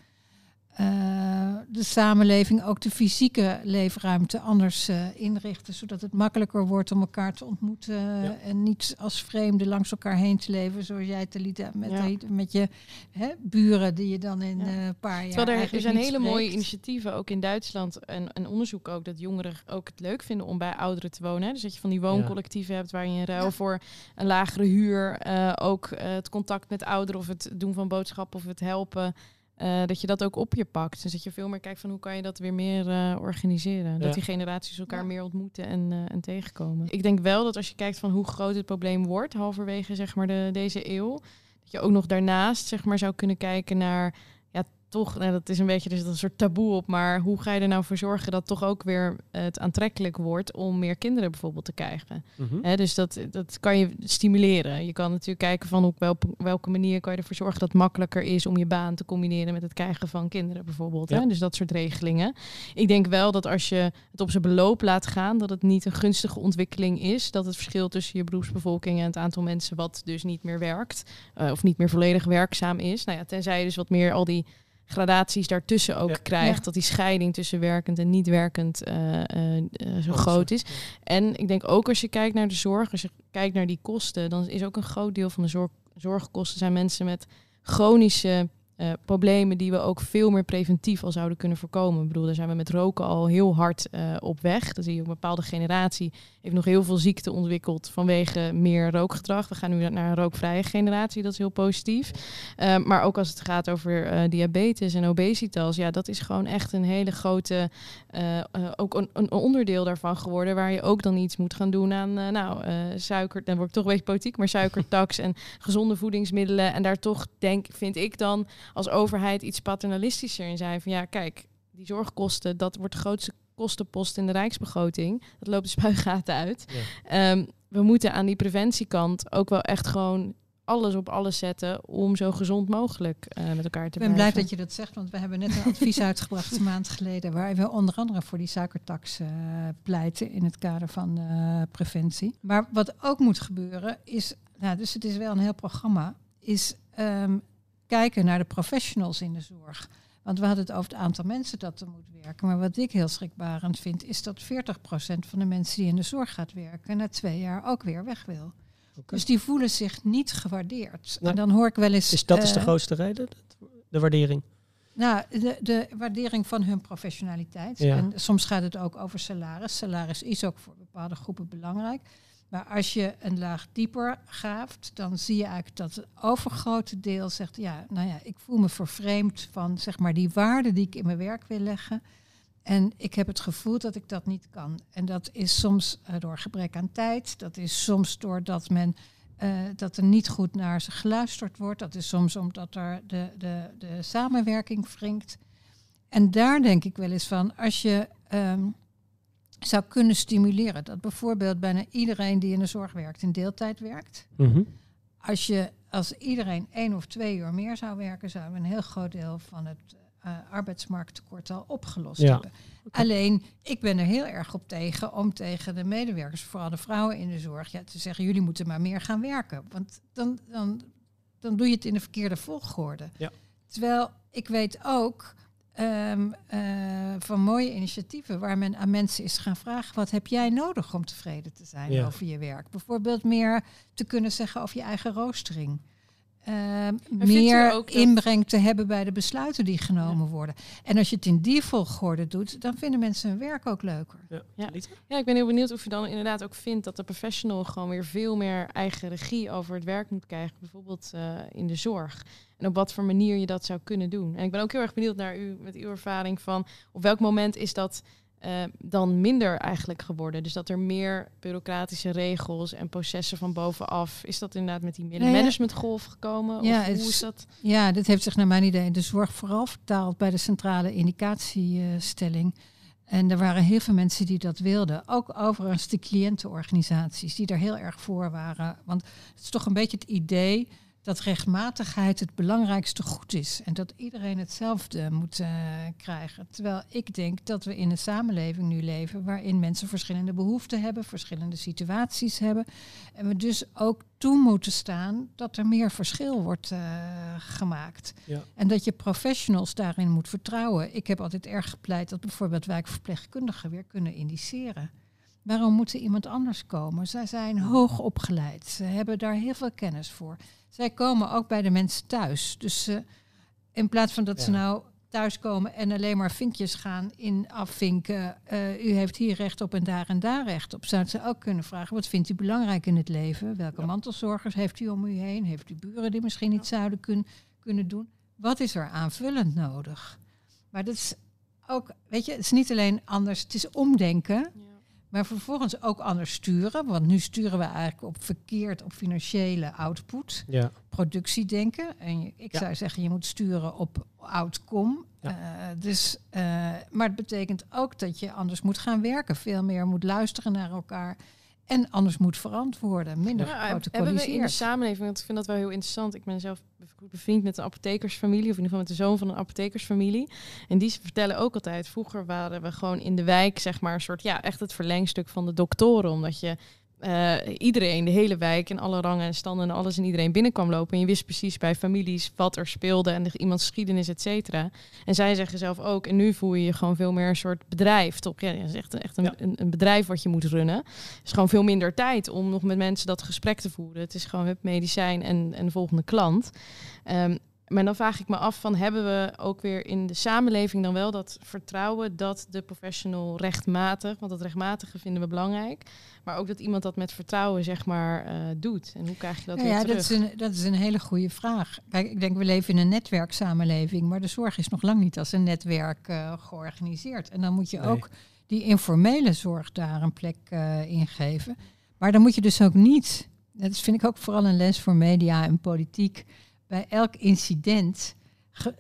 [SPEAKER 3] Uh, de samenleving ook de fysieke leefruimte anders uh, inrichten, zodat het makkelijker wordt om elkaar te ontmoeten ja. en niet als vreemden langs elkaar heen te leven, zoals jij te liet met, ja. met je hè, buren die je dan in een ja. uh, paar jaar.
[SPEAKER 2] Terwijl er, er zijn hele spreekt. mooie initiatieven, ook in Duitsland, en een onderzoek ook dat jongeren ook het leuk vinden om bij ouderen te wonen. Dus dat je van die wooncollectieven hebt waar je in ruil voor een lagere huur ook het contact met ouderen of het doen van boodschappen of het helpen. Uh, dat je dat ook op je pakt. Dus dat je veel meer kijkt van hoe kan je dat weer meer uh, organiseren. Ja. Dat die generaties elkaar ja. meer ontmoeten en, uh, en, tegenkomen. Ik denk wel dat als je kijkt van hoe groot het probleem wordt, halverwege zeg maar de, deze eeuw, dat je ook nog daarnaast zeg maar zou kunnen kijken naar toch, nou, dat is een beetje, zit een soort taboe op, maar hoe ga je er nou voor zorgen dat toch ook weer het aantrekkelijk wordt om meer kinderen bijvoorbeeld te krijgen? Mm -hmm. dus dat, dat kan je stimuleren. Je kan natuurlijk kijken van op welke, welke manier kan je ervoor zorgen dat het makkelijker is om je baan te combineren met het krijgen van kinderen bijvoorbeeld. Ja. Dus dat soort regelingen. Ik denk wel dat als je het op zijn beloop laat gaan, dat het niet een gunstige ontwikkeling is. Dat het verschil tussen je beroepsbevolking en het aantal mensen wat dus niet meer werkt, uh, of niet meer volledig werkzaam is. Nou ja, tenzij je dus wat meer al die gradaties daartussen ook ja. krijgt. Ja. Dat die scheiding tussen werkend en niet werkend uh, uh, uh, zo oh, groot is. En ik denk ook als je kijkt naar de zorg, als je kijkt naar die kosten, dan is ook een groot deel van de zorg, zorgkosten zijn mensen met chronische uh, problemen die we ook veel meer preventief al zouden kunnen voorkomen. Ik bedoel, daar zijn we met roken al heel hard uh, op weg. Dan zie je een bepaalde generatie heeft nog heel veel ziekte ontwikkeld vanwege meer rookgedrag. We gaan nu naar een rookvrije generatie, dat is heel positief. Uh, maar ook als het gaat over diabetes en obesitas, ja, dat is gewoon echt een hele grote, ook een, een, onderdeel daarvan geworden, waar je ook dan iets moet gaan doen aan, nou, suiker, dan word ik toch een beetje politiek, maar suikertax en gezonde voedingsmiddelen. En daar toch denk, vind ik dan als overheid iets paternalistischer in zijn. Van ja, kijk, die zorgkosten, dat wordt de grootste kostenpost in de rijksbegroting. Dat loopt de spuigaten uit. Ja. Um, we moeten aan die preventiekant ook wel echt gewoon alles op alles zetten om zo gezond mogelijk eh, met elkaar te
[SPEAKER 3] Ik ben blij
[SPEAKER 2] blijven.
[SPEAKER 3] dat je dat zegt, want we hebben net een advies uitgebracht een maand geleden, waar we onder andere voor die suikertax eh, pleiten in het kader van eh, preventie. Maar wat ook moet gebeuren is, nou, dus het is wel een heel programma, is ehm, kijken naar de professionals in de zorg. Want we hadden het over het aantal mensen dat er moet werken. Maar wat ik heel schrikbarend vind, is dat 40% van de mensen die in de zorg gaat werken, na twee jaar ook weer weg wil. Dus die voelen zich niet gewaardeerd.
[SPEAKER 1] Nou,
[SPEAKER 3] en dan hoor ik wel eens.
[SPEAKER 1] Dus dat is de
[SPEAKER 3] eh,
[SPEAKER 1] grootste reden, de waardering.
[SPEAKER 3] nou, de, de waardering van hun professionaliteit.
[SPEAKER 1] Ja.
[SPEAKER 3] En soms gaat het ook over salaris. Salaris is ook voor bepaalde groepen belangrijk. Maar als je een laag dieper graaft, dan zie je eigenlijk dat het overgrote deel zegt, ja, nou ja, ik voel me vervreemd van zeg maar die waarde die ik in mijn werk wil leggen. En ik heb het gevoel dat ik dat niet kan. En dat is soms eh, door gebrek aan tijd. Dat is soms doordat men eh, dat er niet goed naar ze geluisterd wordt. Dat is soms omdat er de, de, de samenwerking wringt. En daar denk ik wel eens van, als je ehm, zou kunnen stimuleren dat bijvoorbeeld bijna iedereen die in de zorg werkt in deeltijd werkt.
[SPEAKER 1] Mhm.
[SPEAKER 3] Als je als iedereen één of twee uur meer zou werken, zouden we een heel groot deel van het eh, arbeidsmarkttekort al opgelost
[SPEAKER 1] Ja.
[SPEAKER 3] hebben. Alleen, ik ben er heel erg op tegen om tegen de medewerkers, vooral de vrouwen in de zorg, ja, te zeggen: jullie moeten maar meer gaan werken. Want dan, dan, dan doe je het in de verkeerde volgorde.
[SPEAKER 1] Ja.
[SPEAKER 3] Terwijl ik weet ook ehm, eh, van mooie initiatieven waar men aan mensen is gaan vragen: wat heb jij nodig om tevreden te zijn
[SPEAKER 1] Ja.
[SPEAKER 3] over je werk? Bijvoorbeeld meer te kunnen zeggen over je eigen roostering. Ehm, meer
[SPEAKER 2] ook dat-
[SPEAKER 3] inbreng te hebben bij de besluiten die genomen worden. En als je het in die volgorde doet, dan vinden mensen hun werk ook leuker.
[SPEAKER 1] Ja.
[SPEAKER 2] Ja, ik ben heel benieuwd of je dan inderdaad ook vindt dat de professional gewoon weer veel meer eigen regie over het werk moet krijgen, bijvoorbeeld eh, in de zorg. En op wat voor manier je dat zou kunnen doen. En ik ben ook heel erg benieuwd naar u met uw ervaring van op welk moment is dat eh, dan minder eigenlijk geworden? Dus dat er meer bureaucratische regels en processen van bovenaf. Is dat inderdaad met die
[SPEAKER 3] ja.
[SPEAKER 2] managementgolf gekomen?
[SPEAKER 3] Ja,
[SPEAKER 2] of hoe
[SPEAKER 3] is-
[SPEAKER 2] is dat?
[SPEAKER 3] Ja, dit heeft zich naar mijn idee in de zorg vooral vertaald bij de centrale indicatiestelling. En er waren heel veel mensen die dat wilden. Ook overigens de cliëntenorganisaties die daar heel erg voor waren. Want het is toch een beetje het idee dat rechtmatigheid het belangrijkste goed is. En dat iedereen hetzelfde moet eh, krijgen. Terwijl ik denk dat we in een samenleving nu leven waarin mensen verschillende behoeften hebben, verschillende situaties hebben. En we dus ook toe moeten staan dat er meer verschil wordt eh, gemaakt.
[SPEAKER 1] Ja.
[SPEAKER 3] En dat je professionals daarin moet vertrouwen. Ik heb altijd erg gepleit dat bijvoorbeeld wijkverpleegkundigen weer kunnen indiceren. Waarom moet er iemand anders komen? Zij zijn hoog opgeleid. Ze hebben daar heel veel kennis voor. Zij komen ook bij de mensen thuis. Dus eh, in plaats van dat ze nou thuiskomen en alleen maar vinkjes gaan in afvinken. eh, u heeft hier recht op en daar en daar recht op. Zouden ze ook kunnen vragen, wat vindt u belangrijk in het leven? Welke
[SPEAKER 1] Ja.
[SPEAKER 3] mantelzorgers heeft u om u heen? Heeft u buren die misschien iets zouden kun, kunnen doen? Wat is er aanvullend nodig? Maar dat is ook, weet je, het is niet alleen anders, het is omdenken. Maar vervolgens ook anders sturen. Want nu sturen we eigenlijk op verkeerd op financiële output,
[SPEAKER 1] Ja.
[SPEAKER 3] productiedenken. En je- ik
[SPEAKER 1] Ja.
[SPEAKER 3] zou zeggen, je moet sturen op outcome.
[SPEAKER 1] Ja.
[SPEAKER 3] Eh, dus, eh, maar het betekent ook dat je anders moet gaan werken. Veel meer moet luisteren naar elkaar. En anders moet verantwoorden. Minder
[SPEAKER 2] Ja, hebben we in de samenleving, want ik vind dat wel heel interessant. Ik ben zelf bevriend met een apothekersfamilie, of in ieder geval met de zoon van een apothekersfamilie. En die vertellen ook altijd, vroeger waren we gewoon in de wijk, zeg maar, een soort, ja, echt het verlengstuk van de doktoren. Omdat je eh, iedereen, de hele wijk en alle rangen en standen en alles en iedereen binnenkwam lopen. En je wist precies bij families wat er speelde en de, iemands geschiedenis, et cetera. En zij zeggen zelf ook, en nu voel je je gewoon veel meer een soort bedrijf. Toch? Ja, het is echt, een- echt een,
[SPEAKER 1] Ja.
[SPEAKER 2] een, een bedrijf wat je moet runnen. Het is gewoon veel minder tijd om nog met mensen dat gesprek te voeren. Het is gewoon het medicijn en, en de volgende klant. Ehm, maar dan vraag ik me af van hebben we ook weer in de samenleving dan wel dat vertrouwen dat de professional rechtmatig, want dat rechtmatige vinden we belangrijk, maar ook dat iemand dat met vertrouwen zeg maar eh, doet. En hoe krijg je dat
[SPEAKER 3] Nou
[SPEAKER 2] weer
[SPEAKER 3] ja,
[SPEAKER 2] terug?
[SPEAKER 3] dat is, een, dat is een hele goede vraag. Kijk, ik denk we leven in een netwerksamenleving, maar de zorg is nog lang niet als een netwerk eh, georganiseerd. En dan moet je
[SPEAKER 1] Nee.
[SPEAKER 3] ook die informele zorg daar een plek eh in geven. Maar dan moet je dus ook niet, dat vind ik ook vooral een les voor media en politiek, bij elk incident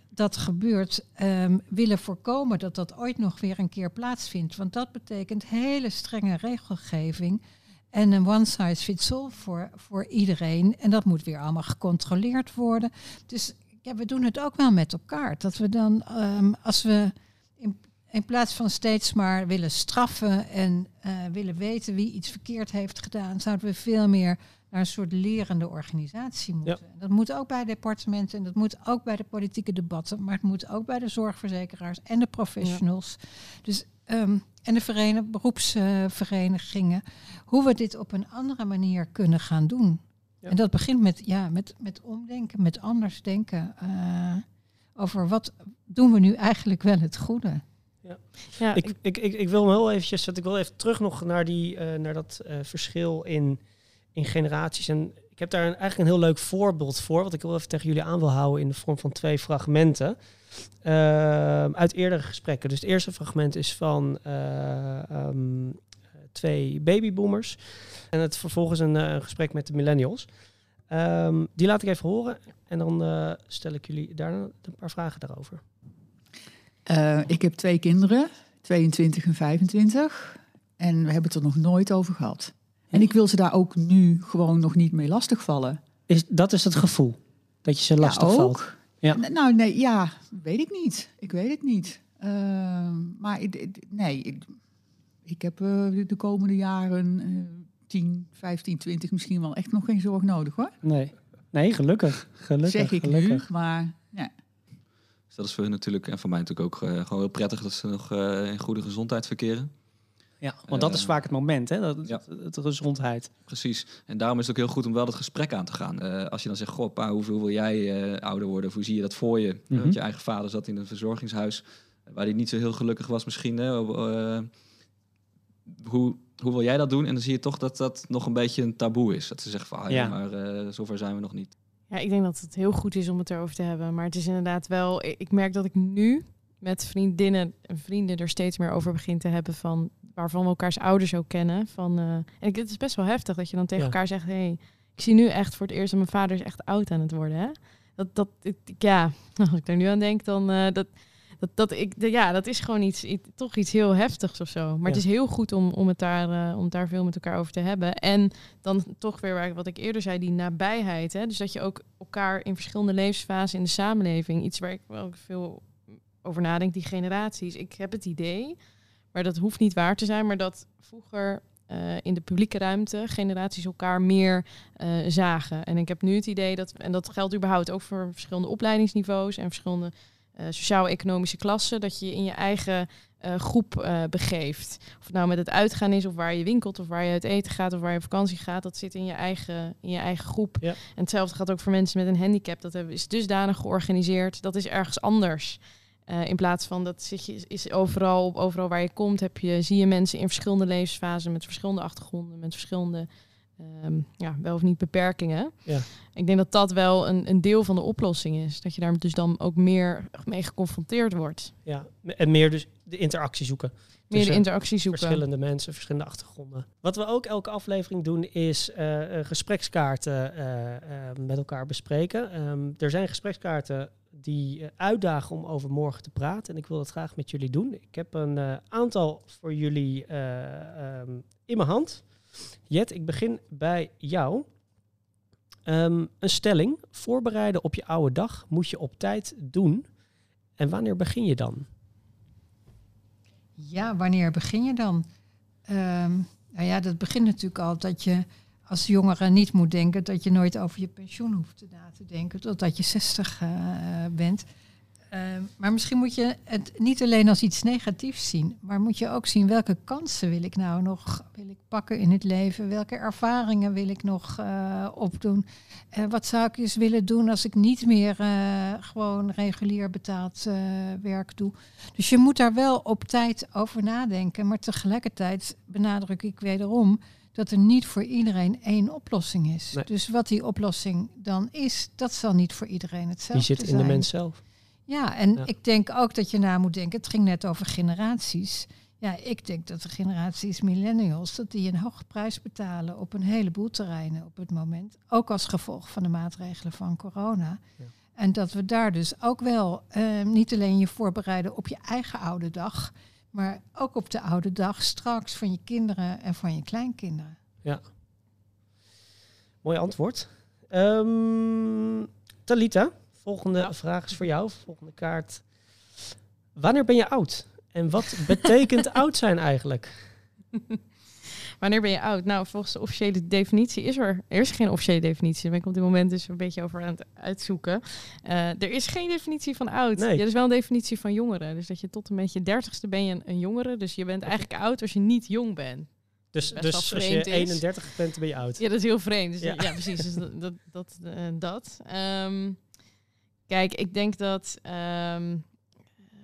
[SPEAKER 3] dat gebeurt, ehm, willen voorkomen dat dat ooit nog weer een keer plaatsvindt. Want dat betekent hele strenge regelgeving. en een one size fits all voor, voor iedereen. En dat moet weer allemaal gecontroleerd worden. Dus ja, we doen het ook wel met elkaar. Dat we dan, ehm, als we in, in plaats van steeds maar willen straffen en eh, willen weten wie iets verkeerd heeft gedaan, zouden we veel meer naar een soort lerende organisatie moeten. Dat moet ook bij departementen en dat moet ook bij de politieke debatten, maar het moet ook bij de zorgverzekeraars en de professionals. Dus ehm, en de verenig, beroepsverenigingen, hoe we dit op een andere manier kunnen gaan doen. En dat begint met, ja, met, met omdenken, met anders denken uh, over wat doen we nu eigenlijk wel het goede.
[SPEAKER 1] Ja. ja ik, ik, ik, ik, wil me heel eventjes, ik wil even terug nog naar, die, uh, naar dat uh, verschil in, in generaties. En ik heb daar een, eigenlijk een heel leuk voorbeeld voor, wat ik wil even tegen jullie aan wil houden in de vorm van twee fragmenten. Uh, uit eerdere gesprekken. Dus het eerste fragment is van um, twee babyboomers. En het vervolgens een, een gesprek met de millennials. Um, die laat ik even horen en dan uh, stel ik jullie daarna een paar vragen daarover.
[SPEAKER 5] Ik heb twee kinderen, 22 en 25. En we hebben het er nog nooit over gehad. En ik wil ze daar ook nu gewoon nog niet mee lastigvallen.
[SPEAKER 4] Is, dat is het gevoel? Dat je ze lastig ja, valt?
[SPEAKER 5] Ja. Nou, nee, ja, weet ik niet. Ik weet het niet. Uh, maar nee, ik, ik heb uh, de komende jaren uh, 10, 15, 20 misschien wel echt nog geen zorg nodig hoor.
[SPEAKER 4] Nee, nee gelukkig. gelukkig
[SPEAKER 5] zeg ik
[SPEAKER 4] gelukkig.
[SPEAKER 5] nu, maar ja.
[SPEAKER 6] Dus dat is voor hun natuurlijk en voor mij natuurlijk ook uh, gewoon heel prettig dat ze nog in goede gezondheid verkeren.
[SPEAKER 4] Ja, want dat is vaak het moment, hè? Dat, ja. het, gezondheid.
[SPEAKER 6] Precies. En daarom is het ook heel goed om wel dat gesprek aan te gaan. Uh, als je dan zegt, goh, pa, hoeveel wil jij uh, ouder worden? Of hoe zie je dat voor je? Mm -hmm. Want je eigen vader zat in een verzorgingshuis waar hij niet zo heel gelukkig was misschien. Hè? Uh, hoe, hoe wil jij dat doen? En dan zie je toch dat dat nog een beetje een taboe is. Dat ze zeggen van, ah, ja, ja. maar zover zijn we nog niet.
[SPEAKER 2] Ja, ik denk dat het heel goed is om het erover te hebben. Maar het is inderdaad wel... Ik merk dat ik nu met vriendinnen en vrienden er steeds meer over begin te hebben van waarvan we elkaars ouders ook kennen. Van, uh, en het is best wel heftig dat je dan tegen ja. elkaar zegt: hey, ik zie nu echt voor het eerst dat mijn vader is echt oud aan het worden. Hè? Dat, dat, ik, ja, als ik daar nu aan denk, dan uh, dat, dat, dat, ik, de, ja, dat is gewoon iets, iets, toch iets heel heftigs of zo. Maar ja. het is heel goed om, om, het daar, uh, om daar veel met elkaar over te hebben. En dan toch weer wat ik eerder zei, die nabijheid. Hè? Dus dat je ook elkaar in verschillende levensfasen in de samenleving, iets waar ik wel veel over nadenk, die generaties. Ik heb het idee maar dat hoeft niet waar te zijn, maar dat vroeger uh, in de publieke ruimte generaties elkaar meer uh, zagen. En ik heb nu het idee dat, en dat geldt überhaupt ook voor verschillende opleidingsniveaus en verschillende uh, sociaal-economische klassen, dat je in je eigen groep begeeft. Of het nou met het uitgaan is, of waar je winkelt, of waar je uit eten gaat, of waar je op vakantie gaat, dat zit in je eigen, in je eigen groep. Ja. En hetzelfde gaat ook voor mensen met een handicap. Dat is dusdanig georganiseerd, dat is ergens anders. Uh, in plaats van dat zit je, is overal, overal waar je komt, heb je, zie je mensen in verschillende levensfasen met verschillende achtergronden, met verschillende, um, ja, wel of niet beperkingen. Ja. Ik denk dat dat wel een, een deel van de oplossing is. Dat je daar dus dan ook meer mee geconfronteerd wordt.
[SPEAKER 1] Ja, en meer dus de interactie zoeken.
[SPEAKER 2] Meer de interactie zoeken.
[SPEAKER 1] Verschillende mensen, verschillende achtergronden. Wat we ook elke aflevering doen is uh, gesprekskaarten uh, met elkaar bespreken. Um, er zijn gesprekskaarten die uitdagen om over morgen te praten. En ik wil dat graag met jullie doen. Ik heb een uh, aantal voor jullie uh, um, in mijn hand. Jet, ik begin bij jou. Um, een stelling. Voorbereiden op je oude dag moet je op tijd doen. En wanneer begin je dan?
[SPEAKER 3] Ja, wanneer begin je dan? Um, nou ja, dat begint natuurlijk al dat je als jongere niet moet denken dat je nooit over je pensioen hoeft te na te denken totdat je 60 uh, bent. Uh, maar misschien moet je het niet alleen als iets negatiefs zien, maar moet je ook zien welke kansen wil ik nou nog wil ik pakken in het leven, welke ervaringen wil ik nog uh, opdoen, wat zou ik eens willen doen als ik niet meer gewoon regulier betaald werk doe. Dus je moet daar wel op tijd over nadenken, maar tegelijkertijd benadruk ik wederom dat er niet voor iedereen één oplossing is. Nee. Dus wat die oplossing dan is, dat zal niet voor iedereen hetzelfde
[SPEAKER 1] zijn. Die zit
[SPEAKER 3] in
[SPEAKER 1] de mens zelf.
[SPEAKER 3] Ja, en ja. ik denk ook dat je na moet denken, het ging net over generaties. Ja, ik denk dat de generaties millennials, dat die een hoge prijs betalen op een heleboel terreinen op het moment. Ook als gevolg van de maatregelen van corona. Ja. En dat we daar dus ook wel uh, niet alleen je voorbereiden op je eigen oude dag, maar ook op de oude dag straks van je kinderen en van je kleinkinderen.
[SPEAKER 1] Mooi antwoord. Ehm, Talita, volgende vraag is voor jou. Volgende kaart. Wanneer ben je oud? En wat betekent oud zijn eigenlijk?
[SPEAKER 2] Wanneer ben je oud? Nou, volgens de officiële definitie is er... Er is geen officiële definitie. Daar ben ik op dit moment dus een beetje over aan het uitzoeken. Eh, er is geen definitie van oud.
[SPEAKER 1] Nee.
[SPEAKER 2] Ja, er is wel een definitie van jongeren. Dus dat je tot en met je dertigste ben je een, een jongere. Dus je bent eigenlijk oud als je niet jong bent.
[SPEAKER 1] Dus, dus als je
[SPEAKER 2] vreemd is.
[SPEAKER 1] 31 bent, ben je oud.
[SPEAKER 2] Ja, dat is heel vreemd. Dus
[SPEAKER 1] Ja.
[SPEAKER 2] ja. precies. Dus dat. dat, dat, eh, dat. Ehm, kijk, ik denk dat... ehm,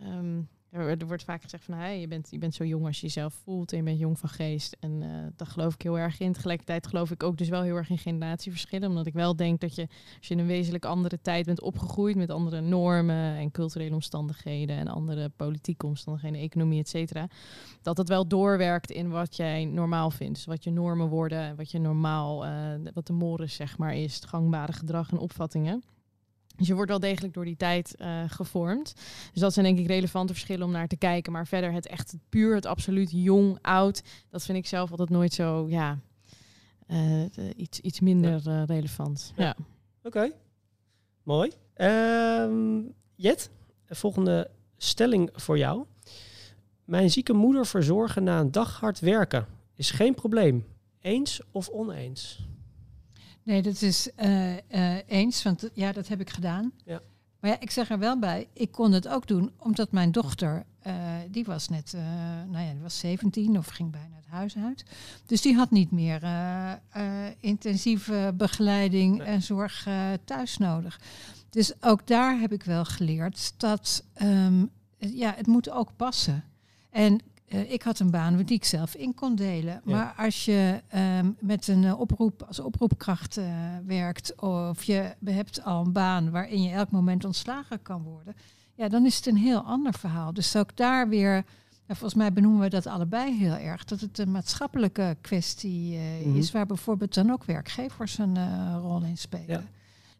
[SPEAKER 2] ehm, er, wordt vaak gezegd van... Hey, je, bent, je bent zo jong als je jezelf voelt en je bent jong van geest. En eh daar geloof ik heel erg in. Tegelijkertijd geloof ik ook dus wel heel erg in generatieverschillen. Omdat ik wel denk dat je... Als je in een wezenlijk andere tijd bent opgegroeid... met andere normen en culturele omstandigheden... en andere politieke omstandigheden, economie, et cetera... dat het wel doorwerkt in wat jij normaal vindt. Dus wat je normen worden, wat je normaal... eh, wat de mores zeg maar is, het gangbare gedrag en opvattingen. Dus je wordt wel degelijk door die tijd eh, gevormd. Dus dat zijn denk ik relevante verschillen om naar te kijken. Maar verder het echt puur, het absoluut jong, oud, dat vind ik zelf altijd nooit zo, ja, eh, de- iets, iets minder eh, relevant.
[SPEAKER 1] Ja.
[SPEAKER 2] Ja.
[SPEAKER 1] Oké, mooi. Ehm, Jet, volgende stelling voor jou. Mijn zieke moeder verzorgen na een dag hard werken is geen probleem. Eens of oneens?
[SPEAKER 3] Nee, dat is eh, eh, eens, want ja, dat heb ik gedaan.
[SPEAKER 1] Ja.
[SPEAKER 3] Maar ja, ik zeg er wel bij, ik kon het ook doen omdat mijn dochter, eh, die was net, nou ja, die was 17 of ging bijna het huis uit. Dus die had niet meer intensieve begeleiding
[SPEAKER 1] Nee.
[SPEAKER 3] en zorg thuis nodig. Dus ook daar heb ik wel geleerd dat ehm, ja, het moet ook passen. En eh, ik had een baan die ik zelf in kon delen.
[SPEAKER 1] Ja.
[SPEAKER 3] Maar als je ehm, met een eh, oproep als oproepkracht eh, werkt, of je hebt al een baan waarin je elk moment ontslagen kan worden, ja, dan is het een heel ander verhaal. Dus ook daar weer, volgens mij benoemen we dat allebei heel erg, dat het een maatschappelijke kwestie eh,
[SPEAKER 1] Mhm.
[SPEAKER 3] is, waar bijvoorbeeld dan ook werkgevers een rol in spelen.
[SPEAKER 1] Ja.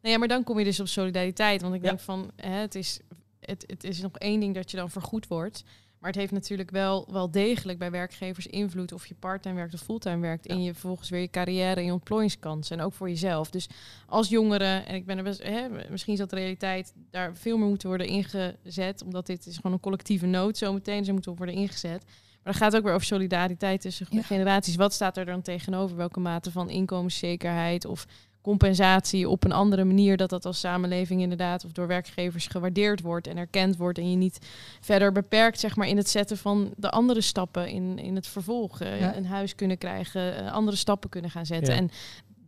[SPEAKER 2] Nou ja, maar dan kom je dus op solidariteit. Want ik
[SPEAKER 1] Ja.
[SPEAKER 2] denk van, hè, het, is, het, het is nog één ding dat je dan vergoed wordt. Maar het heeft natuurlijk wel, wel degelijk bij werkgevers invloed of je parttime werkt of fulltime werkt. In je vervolgens weer je carrière en je ontplooiingskansen. En ook voor jezelf. Dus als jongeren, en ik ben er best, hè, misschien is dat de realiteit, daar veel meer moeten worden ingezet. Omdat dit is gewoon een collectieve nood zometeen. Ze moeten worden ingezet. Maar dat gaat ook weer over solidariteit tussen
[SPEAKER 3] Ja.
[SPEAKER 2] generaties. Wat staat er dan tegenover? Welke mate van inkomenszekerheid of compensatie op een andere manier dat dat als samenleving inderdaad of door werkgevers gewaardeerd wordt en erkend wordt en je niet verder beperkt zeg maar in het zetten van de andere stappen in, in het vervolg Eh,
[SPEAKER 3] Ja.
[SPEAKER 2] een huis kunnen krijgen eh, andere stappen kunnen gaan zetten
[SPEAKER 1] Ja.
[SPEAKER 2] en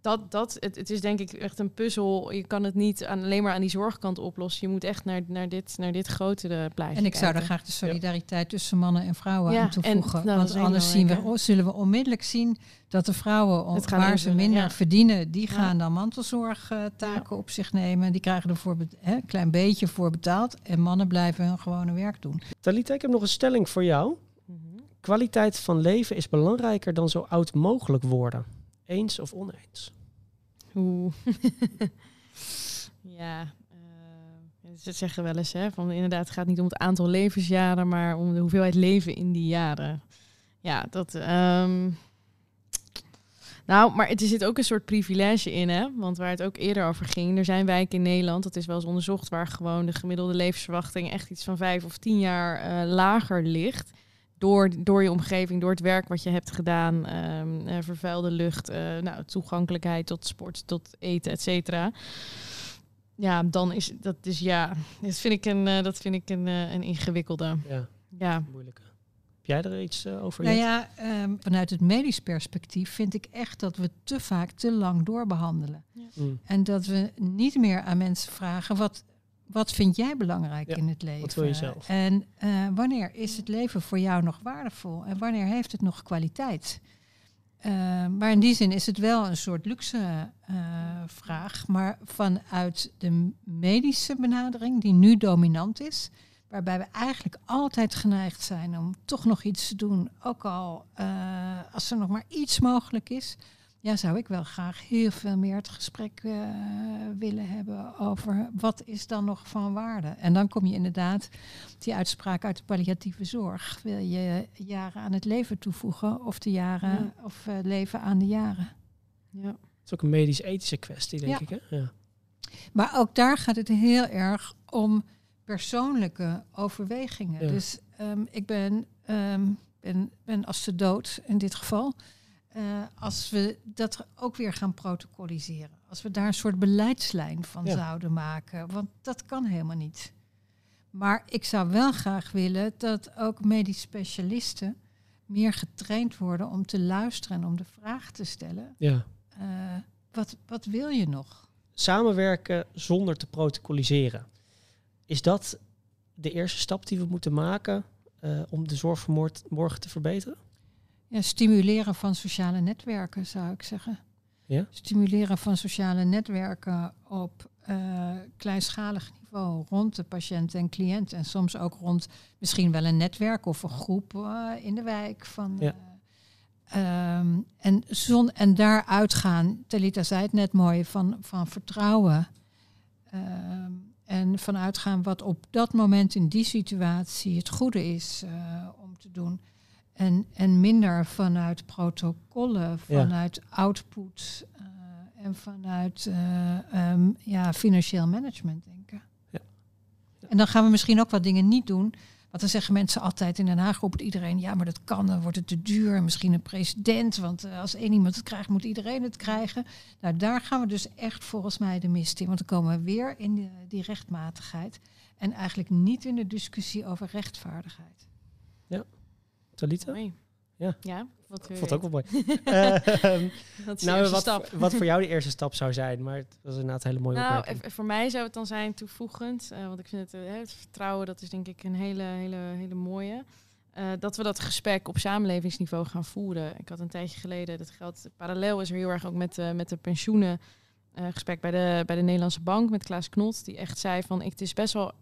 [SPEAKER 2] dat, dat het, het is denk ik echt een puzzel. Je kan het niet aan, alleen maar aan die zorgkant oplossen. Je moet echt naar, naar, dit, naar dit grotere plaatje
[SPEAKER 3] En ik zou daar graag de solidariteit tussen mannen en vrouwen
[SPEAKER 2] Ja,
[SPEAKER 3] aan
[SPEAKER 2] en,
[SPEAKER 3] toevoegen.
[SPEAKER 2] nou,
[SPEAKER 3] Want anders zien we,
[SPEAKER 2] hè?
[SPEAKER 3] zullen we onmiddellijk zien dat de vrouwen,
[SPEAKER 2] gaan
[SPEAKER 3] waar ze minder
[SPEAKER 2] ja.
[SPEAKER 3] verdienen, die
[SPEAKER 2] Ja.
[SPEAKER 3] gaan dan mantelzorgtaken op zich nemen. Die krijgen er voor bet- hè, een klein beetje voor betaald. En mannen blijven hun gewone werk doen.
[SPEAKER 1] Talita, ik heb nog een stelling voor jou.
[SPEAKER 2] Mhm.
[SPEAKER 1] Kwaliteit van leven is belangrijker dan zo oud mogelijk worden. Eens of oneens?
[SPEAKER 2] Oeh. ja, eh, ze zeggen wel eens, hè, van inderdaad, het gaat niet om het aantal levensjaren, maar om de hoeveelheid leven in die jaren. Ja, dat. ehm, nou, maar er zit ook een soort privilege in, hè? Want waar het ook eerder over ging, er zijn wijken in Nederland, dat is wel eens onderzocht, waar gewoon de gemiddelde levensverwachting echt iets van vijf of tien jaar eh, lager ligt. Door, door je omgeving, door het werk wat je hebt gedaan, ehm, eh, vervuilde lucht, eh, nou, toegankelijkheid tot sport, tot eten, et cetera. Ja, dan is dat dus ja, dat vind ik een, eh, dat vind ik een, een ingewikkelde.
[SPEAKER 1] Ja,
[SPEAKER 2] Ja,
[SPEAKER 1] moeilijke. Heb jij er iets over?
[SPEAKER 3] Nou ja, ehm, vanuit het medisch perspectief vind ik echt dat we te vaak te lang doorbehandelen.
[SPEAKER 1] Mm.
[SPEAKER 3] En dat we niet meer aan mensen vragen, wat, wat vind jij belangrijk
[SPEAKER 1] Ja,
[SPEAKER 3] in het leven?
[SPEAKER 1] wat wil je zelf?
[SPEAKER 3] En eh, wanneer is het leven voor jou nog waardevol? En wanneer heeft het nog kwaliteit? Eh, maar in die zin is het wel een soort luxe eh, vraag. Maar vanuit de medische benadering, die nu dominant is, waarbij we eigenlijk altijd geneigd zijn om toch nog iets te doen, ook al als er nog maar iets mogelijk is, ja, zou ik wel graag heel veel meer het gesprek eh, willen hebben over wat is dan nog van waarde. En dan kom je inderdaad die uitspraak uit de palliatieve zorg. Wil je jaren aan het leven toevoegen of de jaren of uh, leven aan de jaren?
[SPEAKER 2] Ja.
[SPEAKER 1] Het is ook een medisch-ethische kwestie, denk
[SPEAKER 3] Ja.
[SPEAKER 1] ik. Hè? Ja.
[SPEAKER 3] Maar ook daar gaat het heel erg om persoonlijke overwegingen.
[SPEAKER 1] Ja.
[SPEAKER 3] Dus ehm, ik ben, ehm, ben, ben als de dood in dit geval. Eh, als we dat ook weer gaan protocoliseren. Als we daar een soort beleidslijn van
[SPEAKER 1] Ja.
[SPEAKER 3] zouden maken. Want dat kan helemaal niet. Maar ik zou wel graag willen dat ook medisch specialisten meer getraind worden om te luisteren en om de vraag te stellen.
[SPEAKER 1] ja.
[SPEAKER 3] eh, wat, wat wil je nog?
[SPEAKER 1] Samenwerken zonder te protocoliseren. Is dat de eerste stap die we moeten maken eh, om de zorg voor morgen te verbeteren?
[SPEAKER 3] Ja, stimuleren van sociale netwerken zou ik zeggen.
[SPEAKER 1] Ja?
[SPEAKER 3] Stimuleren van sociale netwerken op eh, kleinschalig niveau rond de patiënt en cliënt. En soms ook rond misschien wel een netwerk of een groep eh, in de wijk. Van,
[SPEAKER 1] Ja.
[SPEAKER 3] eh, ehm, en, zon, en daaruit gaan, Talita zei het net mooi, van, van vertrouwen. Ehm, en vanuit gaan wat op dat moment in die situatie het goede is om te doen. En, en minder vanuit protocollen,
[SPEAKER 1] Ja.
[SPEAKER 3] vanuit output eh, en vanuit eh, ehm, ja, financieel management denken.
[SPEAKER 1] Ja.
[SPEAKER 3] En dan gaan we misschien ook wat dingen niet doen. Want dan zeggen mensen altijd in Den Haag roept iedereen, ja, maar dat kan, dan wordt het te duur. En Misschien een president, want eh, als één iemand het krijgt, moet iedereen het krijgen. Nou, daar gaan we dus echt volgens mij de mist in. Want dan komen we weer in die, die rechtmatigheid. En eigenlijk niet in de discussie over rechtvaardigheid.
[SPEAKER 1] Talita?
[SPEAKER 2] Mooi.
[SPEAKER 1] Ja.
[SPEAKER 2] ja wat
[SPEAKER 1] Ik vond het ook wel mooi. Ehm,
[SPEAKER 2] is de
[SPEAKER 1] nou, wat,
[SPEAKER 2] stap.
[SPEAKER 1] wat voor jou de eerste stap zou zijn, maar het was inderdaad een hele mooie
[SPEAKER 2] Nou,
[SPEAKER 1] opmerking.
[SPEAKER 2] voor mij zou het dan zijn toevoegend, eh, want ik vind het, eh, het vertrouwen, dat is denk ik een hele, hele, hele mooie. Eh, dat we dat gesprek op samenlevingsniveau gaan voeren. Ik had een tijdje geleden, dat geldt parallel is er heel erg ook met, met de pensioenen. gesprek bij de, bij de Nederlandse Bank met Klaas Knot, die echt zei van ik, het is best wel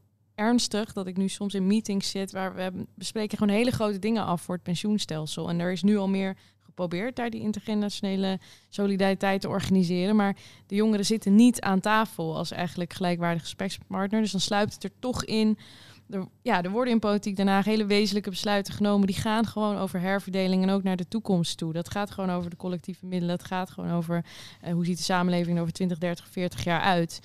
[SPEAKER 2] ernstig dat ik nu soms in meetings zit waar we bespreken gewoon hele grote dingen af voor het pensioenstelsel. En er is nu al meer geprobeerd daar die intergenerationele solidariteit te organiseren. Maar de jongeren zitten niet aan tafel als eigenlijk gelijkwaardige gesprekspartner. Dus dan sluipt het er toch in. Er, ja, er worden in politiek Haag hele wezenlijke besluiten genomen. Die gaan gewoon over herverdeling en ook naar de toekomst toe. Dat gaat gewoon over de collectieve middelen. Het gaat gewoon over eh, hoe ziet de samenleving er over 20, 30, 40 jaar uit.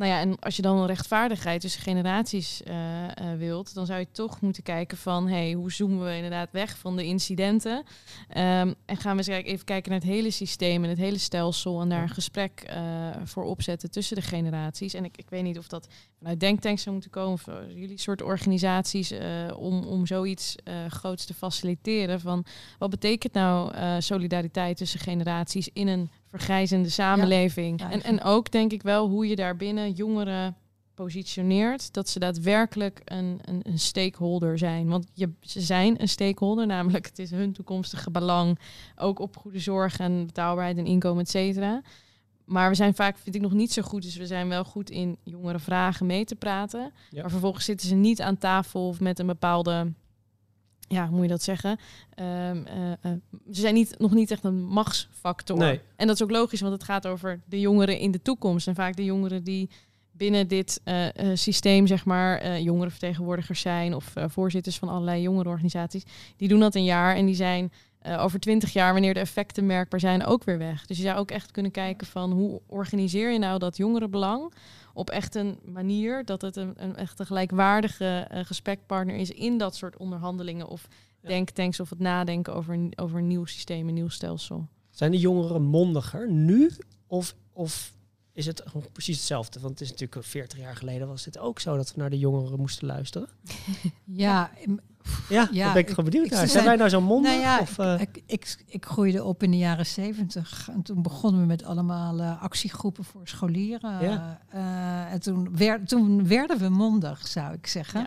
[SPEAKER 2] Nou ja, en als je dan rechtvaardigheid tussen generaties eh, eh, wilt, dan zou je toch moeten kijken van, hey, hoe zoomen we inderdaad weg van de incidenten? Ehm, en gaan we eens even kijken naar het hele systeem en het hele stelsel en daar een gesprek eh, voor opzetten tussen de generaties. En ik, ik weet niet of dat vanuit denktanks zou moeten komen, of jullie soort organisaties, om, om zoiets groots te faciliteren. Van wat betekent nou solidariteit tussen generaties in een vergrijzende samenleving?
[SPEAKER 3] Ja,
[SPEAKER 2] en, en ook denk ik wel hoe je daarbinnen jongeren positioneert, dat ze daadwerkelijk een, een, een stakeholder zijn. Want je, ze zijn een stakeholder, namelijk het is hun toekomstige belang, ook op goede zorg en betaalbaarheid en inkomen, et cetera. Maar we zijn vaak, vind ik, nog niet zo goed. Dus we zijn wel goed in jongere vragen mee te praten.
[SPEAKER 1] Ja.
[SPEAKER 2] Maar vervolgens zitten ze niet aan tafel of met een bepaalde, ja, hoe moet je dat zeggen? Ehm, eh, eh, ze zijn niet, nog niet echt een machtsfactor.
[SPEAKER 1] Nee.
[SPEAKER 2] En dat is ook logisch, want het gaat over de jongeren in de toekomst. En vaak de jongeren die binnen dit eh, systeem, zeg maar, jongerenvertegenwoordigers zijn of voorzitters van allerlei jongerenorganisaties, die doen dat een jaar en die zijn eh, over twintig jaar, wanneer de effecten merkbaar zijn, ook weer weg. Dus je zou ook echt kunnen kijken van hoe organiseer je nou dat jongerenbelang op echt een manier dat het een, een echt een gelijkwaardige eh, gesprekpartner is in dat soort onderhandelingen of
[SPEAKER 1] Ja.
[SPEAKER 2] denktanks of het nadenken over, een- over een nieuw systeem, een nieuw stelsel.
[SPEAKER 1] Zijn de jongeren mondiger nu? Of, of is het gewoon precies hetzelfde? Want het is natuurlijk 40 jaar geleden was het ook zo dat we naar de jongeren moesten luisteren.
[SPEAKER 3] Ja,
[SPEAKER 1] Ja,
[SPEAKER 3] Ja,
[SPEAKER 1] daar ben ik
[SPEAKER 3] ik-
[SPEAKER 1] gewoon benieuwd
[SPEAKER 3] ik
[SPEAKER 1] naar.
[SPEAKER 3] zei-
[SPEAKER 1] Zijn wij nou zo mondig?
[SPEAKER 3] Nou ja,
[SPEAKER 1] of, eh,
[SPEAKER 3] ik, ik, ik groeide op in de jaren zeventig. En toen begonnen we met allemaal eh, actiegroepen voor scholieren.
[SPEAKER 1] Ja.
[SPEAKER 3] Eh, en toen, werd, toen werden we mondig, zou ik zeggen.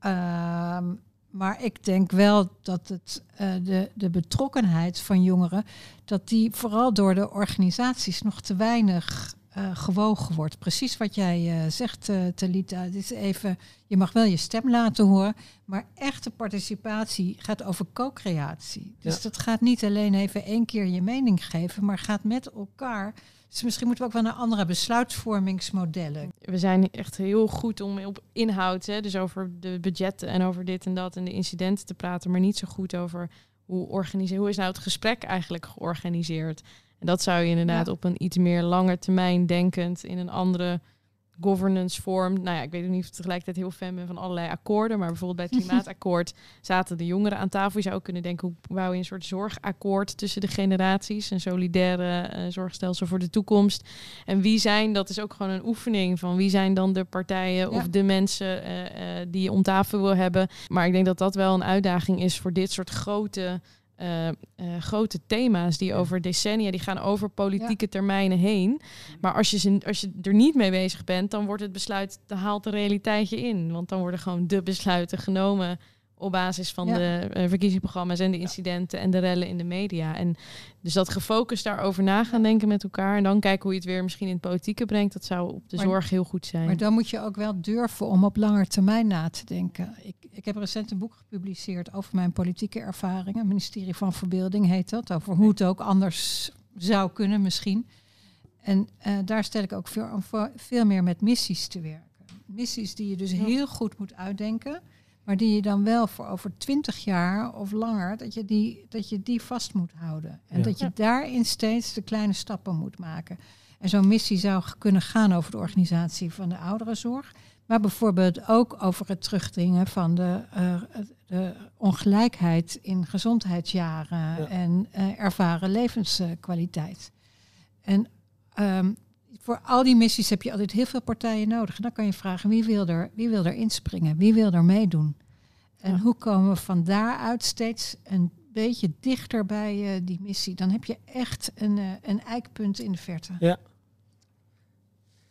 [SPEAKER 2] Ja.
[SPEAKER 3] Ehm, maar ik denk wel dat het, de, de betrokkenheid van jongeren, dat die vooral door de organisaties nog te weinig eh, gewogen wordt. Precies wat jij uh, zegt, uh, Talita. Het is even, je mag wel je stem laten horen, maar echte participatie gaat over co-creatie. Dus ja. dat gaat niet alleen even één keer je mening geven, maar gaat met elkaar. Dus misschien moeten we ook wel naar andere besluitvormingsmodellen.
[SPEAKER 2] We zijn echt heel goed om op inhoud, hè, dus over de budgetten en over dit en dat en de incidenten te praten, maar niet zo goed over hoe, organiseer, hoe is nou het gesprek eigenlijk georganiseerd. En dat zou je inderdaad ja. op een iets meer lange termijn denkend in een andere governance vorm. Nou ja, ik weet niet of ik tegelijkertijd heel fan ben van allerlei akkoorden. Maar bijvoorbeeld bij het klimaatakkoord zaten de jongeren aan tafel. Je zou ook kunnen denken, hoe bouw je een soort zorgakkoord tussen de generaties. Een solidaire uh, zorgstelsel voor de toekomst. En wie zijn, dat is ook gewoon een oefening van wie zijn dan de partijen ja. of de mensen uh, uh, die je om tafel wil hebben. Maar ik denk dat dat wel een uitdaging is voor dit soort grote uh, uh, grote thema's die over decennia, die gaan over politieke ja. termijnen heen. Maar als je, ze, als je er niet mee bezig bent, dan wordt het besluit, dan haalt de realiteitje in. Want dan worden gewoon de besluiten genomen op basis van ja. de uh, verkiezingsprogramma's en de incidenten en de rellen in de media. En dus dat gefocust daarover na gaan denken met elkaar en dan kijken hoe je het weer misschien in het politieke brengt, dat zou op de maar, zorg heel goed zijn.
[SPEAKER 3] Maar dan moet je ook wel durven om op lange termijn na te denken. Ik, ik heb recent een boek gepubliceerd over mijn politieke ervaringen. Ministerie van Verbeelding heet dat, over hoe het ook anders zou kunnen misschien. En uh, daar stel ik ook veel, veel meer met missies te werken. Missies die je dus heel goed moet uitdenken maar die je dan wel voor over twintig jaar of langer, dat je die, dat je die vast moet houden. En ja. dat je ja. daarin steeds de kleine stappen moet maken. En zo'n missie zou kunnen gaan over de organisatie van de ouderenzorg. Maar bijvoorbeeld ook over het terugdringen van de, uh, de ongelijkheid in gezondheidsjaren ja. en uh, ervaren levenskwaliteit. En um, voor al die missies heb je altijd heel veel partijen nodig. En dan kan je vragen wie wil er, wie wil er inspringen, wie wil er meedoen. En ja. hoe komen we van daaruit steeds een beetje dichter bij uh, die missie. Dan heb je echt een, uh, een eikpunt in de verte.
[SPEAKER 1] Ja.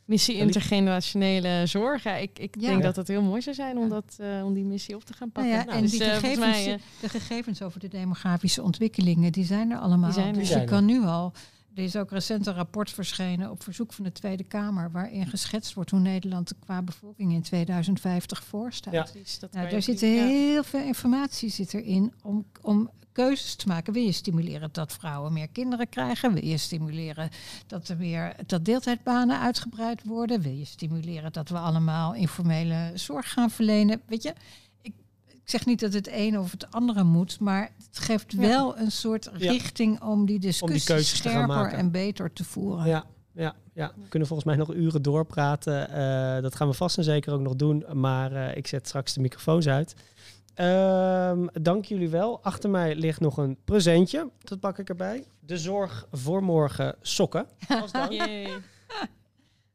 [SPEAKER 2] Missie intergenerationele zorg. Ja, ik ik ja. denk dat het heel mooi zou zijn om, dat, uh, om die missie op te gaan pakken.
[SPEAKER 3] Nou ja, nou, en dus, die gegevens, mij, de gegevens over de demografische ontwikkelingen, die zijn er allemaal.
[SPEAKER 2] Zijn er.
[SPEAKER 3] Dus je kan nu al er is ook recent een rapport verschenen op verzoek van de Tweede Kamer, waarin geschetst wordt hoe Nederland qua bevolking in 2050 voorstaat. Ja.
[SPEAKER 2] Dat
[SPEAKER 3] nou, daar zit heel veel informatie zit erin om, om keuzes te maken. Wil je stimuleren dat vrouwen meer kinderen krijgen? Wil je stimuleren dat er meer dat deeltijdbanen uitgebreid worden? Wil je stimuleren dat we allemaal informele zorg gaan verlenen? Weet je, ik zeg niet dat het een of het andere moet, maar het geeft ja. wel een soort richting om die discussie om die scherper en beter te voeren.
[SPEAKER 1] Ja, ja, ja, we kunnen volgens mij nog uren doorpraten. Uh, dat gaan we vast en zeker ook nog doen, maar uh, ik zet straks de microfoons uit. Um, dank jullie wel. Achter mij ligt nog een presentje. Dat pak ik erbij. De zorg voor morgen sokken. Als dank.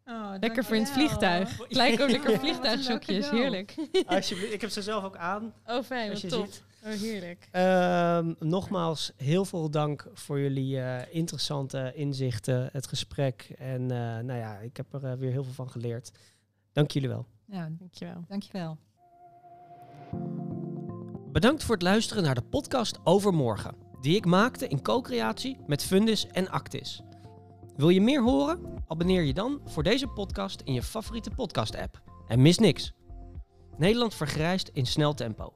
[SPEAKER 2] Oh, lekker voor in het vliegtuig. Lijkt ook lekker vliegtuigsokjes. Heerlijk.
[SPEAKER 1] Alsjeblieft. Ik heb ze zelf ook aan.
[SPEAKER 2] Oh, fijn. Wat tof. Ziet. Oh, heerlijk.
[SPEAKER 1] Um, nogmaals, heel veel dank voor jullie uh, interessante inzichten, het gesprek. En uh, nou ja, ik heb er uh, weer heel veel van geleerd. Dank jullie wel.
[SPEAKER 2] Ja, dankjewel.
[SPEAKER 3] Dankjewel.
[SPEAKER 4] Bedankt voor het luisteren naar de podcast over morgen. Die ik maakte in co-creatie met Fundis en Actis. Wil je meer horen? Abonneer je dan voor deze podcast in je favoriete podcast-app. En mis niks. Nederland vergrijst in snel tempo.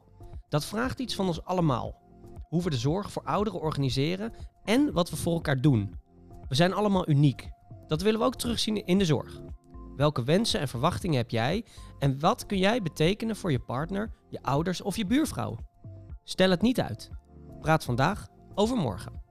[SPEAKER 4] Dat vraagt iets van ons allemaal. Hoe we de zorg voor ouderen organiseren en wat we voor elkaar doen. We zijn allemaal uniek. Dat willen we ook terugzien in de zorg. Welke wensen en verwachtingen heb jij en wat kun jij betekenen voor je partner, je ouders of je buurvrouw? Stel het niet uit. Praat vandaag over morgen.